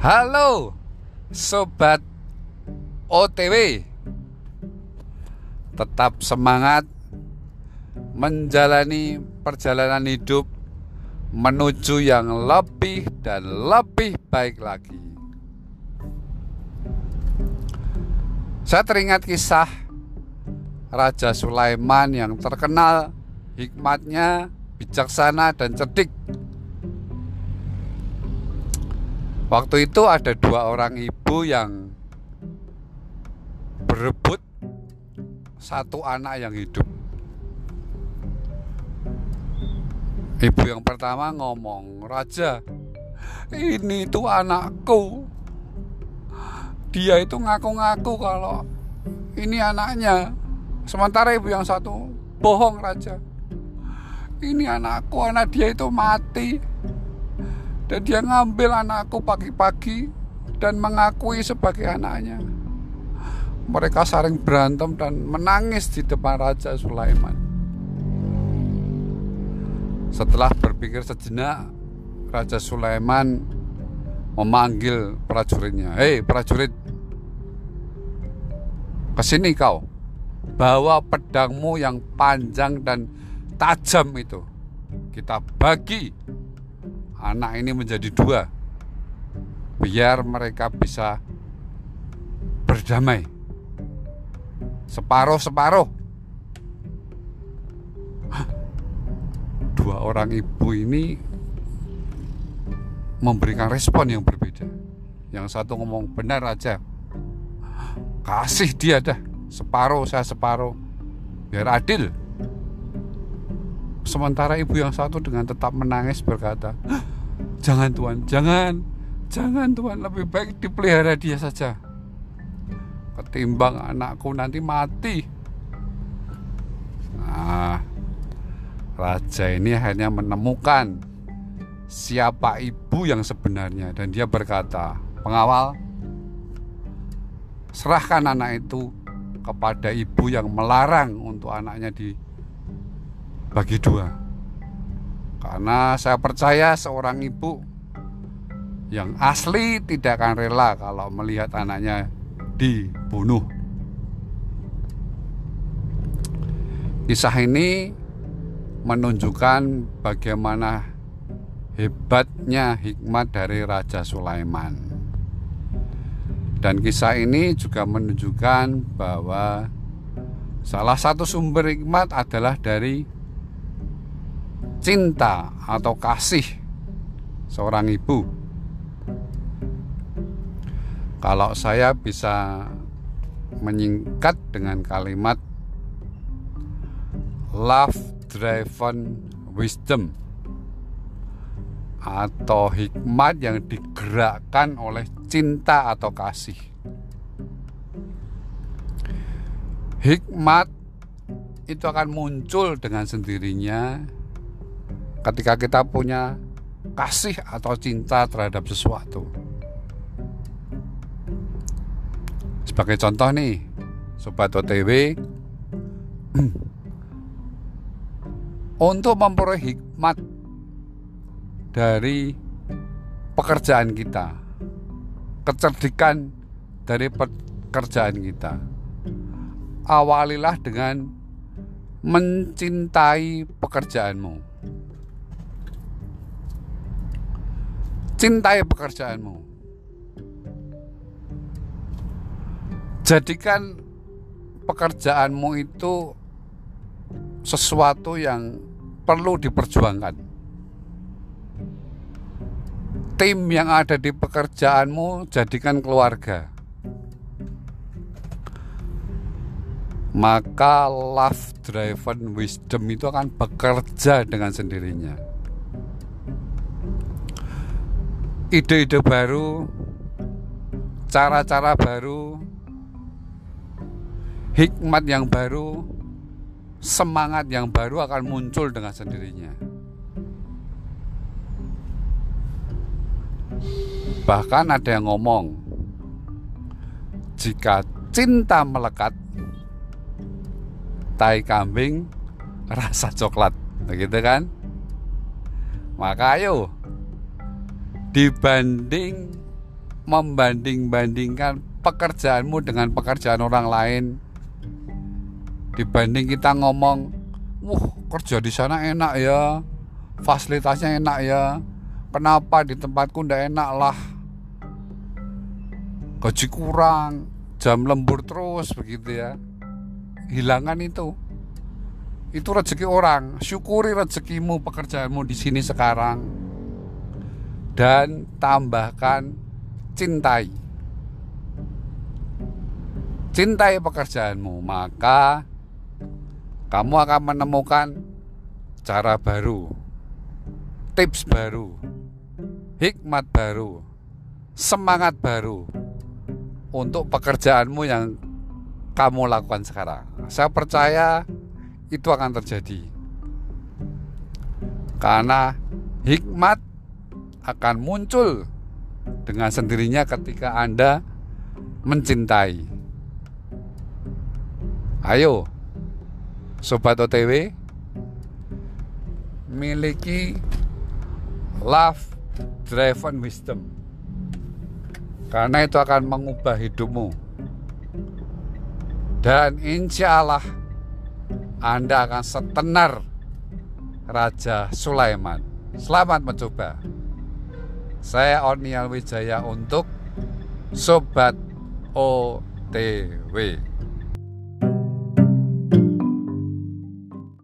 Halo Sobat OTW Tetap semangat Menjalani perjalanan hidup Menuju yang lebih dan lebih baik lagi. Saya teringat kisah Raja Sulaiman yang terkenal hikmatnya, bijaksana dan cerdik Waktu itu ada dua orang ibu yang berebut satu anak yang hidup. Ibu yang pertama ngomong, "Raja, ini tuh anakku. Dia itu ngaku-ngaku kalau ini anaknya. Sementara ibu yang satu bohong, Raja. Ini anakku, anak dia itu mati." Dan dia ngambil anakku pagi-pagi dan mengakui sebagai anaknya. Mereka saling berantem dan menangis di depan Raja Sulaiman. Setelah berpikir sejenak, Raja Sulaiman memanggil prajuritnya. Hei prajurit, ke sini kau. Bawa pedangmu yang panjang dan tajam itu. Kita bagi anak ini menjadi dua. Biar mereka bisa berdamai. Separuh-separuh. Dua orang ibu ini memberikan respon yang berbeda. Yang satu ngomong benar aja. Kasih dia dah. Separuh saya separuh. Biar adil Sementara ibu yang satu dengan tetap menangis berkata, Jangan Tuhan, jangan, jangan Tuhan, lebih baik dipelihara dia saja. Ketimbang anakku nanti mati. Nah, raja ini akhirnya menemukan siapa ibu yang sebenarnya dan dia berkata, "Pengawal, serahkan anak itu kepada ibu yang melarang untuk anaknya di bagi dua. Karena saya percaya seorang ibu yang asli tidak akan rela kalau melihat anaknya dibunuh. Kisah ini menunjukkan bagaimana hebatnya hikmat dari Raja Sulaiman. Dan kisah ini juga menunjukkan bahwa salah satu sumber hikmat adalah dari cinta atau kasih seorang ibu. Kalau saya bisa menyingkat dengan kalimat love driven wisdom atau hikmat yang digerakkan oleh cinta atau kasih. Hikmat itu akan muncul dengan sendirinya ketika kita punya kasih atau cinta terhadap sesuatu. Sebagai contoh nih, sobat OTW untuk memperoleh hikmat dari pekerjaan kita, kecerdikan dari pekerjaan kita. Awalilah dengan mencintai pekerjaanmu Cintai pekerjaanmu. Jadikan pekerjaanmu itu sesuatu yang perlu diperjuangkan. Tim yang ada di pekerjaanmu jadikan keluarga. Maka love driven wisdom itu akan bekerja dengan sendirinya. Ide-ide baru, cara-cara baru, hikmat yang baru, semangat yang baru akan muncul dengan sendirinya. Bahkan ada yang ngomong, jika cinta melekat, tai kambing rasa coklat, begitu kan? Maka ayo dibanding membanding-bandingkan pekerjaanmu dengan pekerjaan orang lain. Dibanding kita ngomong wah kerja di sana enak ya fasilitasnya enak ya kenapa di tempatku ndak enak lah? Gaji kurang jam lembur terus begitu ya. Hilangkan itu. Itu rezeki orang. Syukuri rezekimu pekerjaanmu di sini sekarang dan tambahkan cintai cintai pekerjaanmu maka kamu akan menemukan cara baru tips baru hikmat baru semangat baru untuk pekerjaanmu yang kamu lakukan sekarang saya percaya itu akan terjadi. Karena hikmat akan muncul dengan sendirinya ketika Anda mencintai. Ayo, sobat OTW, miliki love driven wisdom. Karena itu akan mengubah hidupmu. Dan insya Allah anda akan setenar Raja Sulaiman. Selamat mencoba. Saya Onial Wijaya untuk Sobat OTW.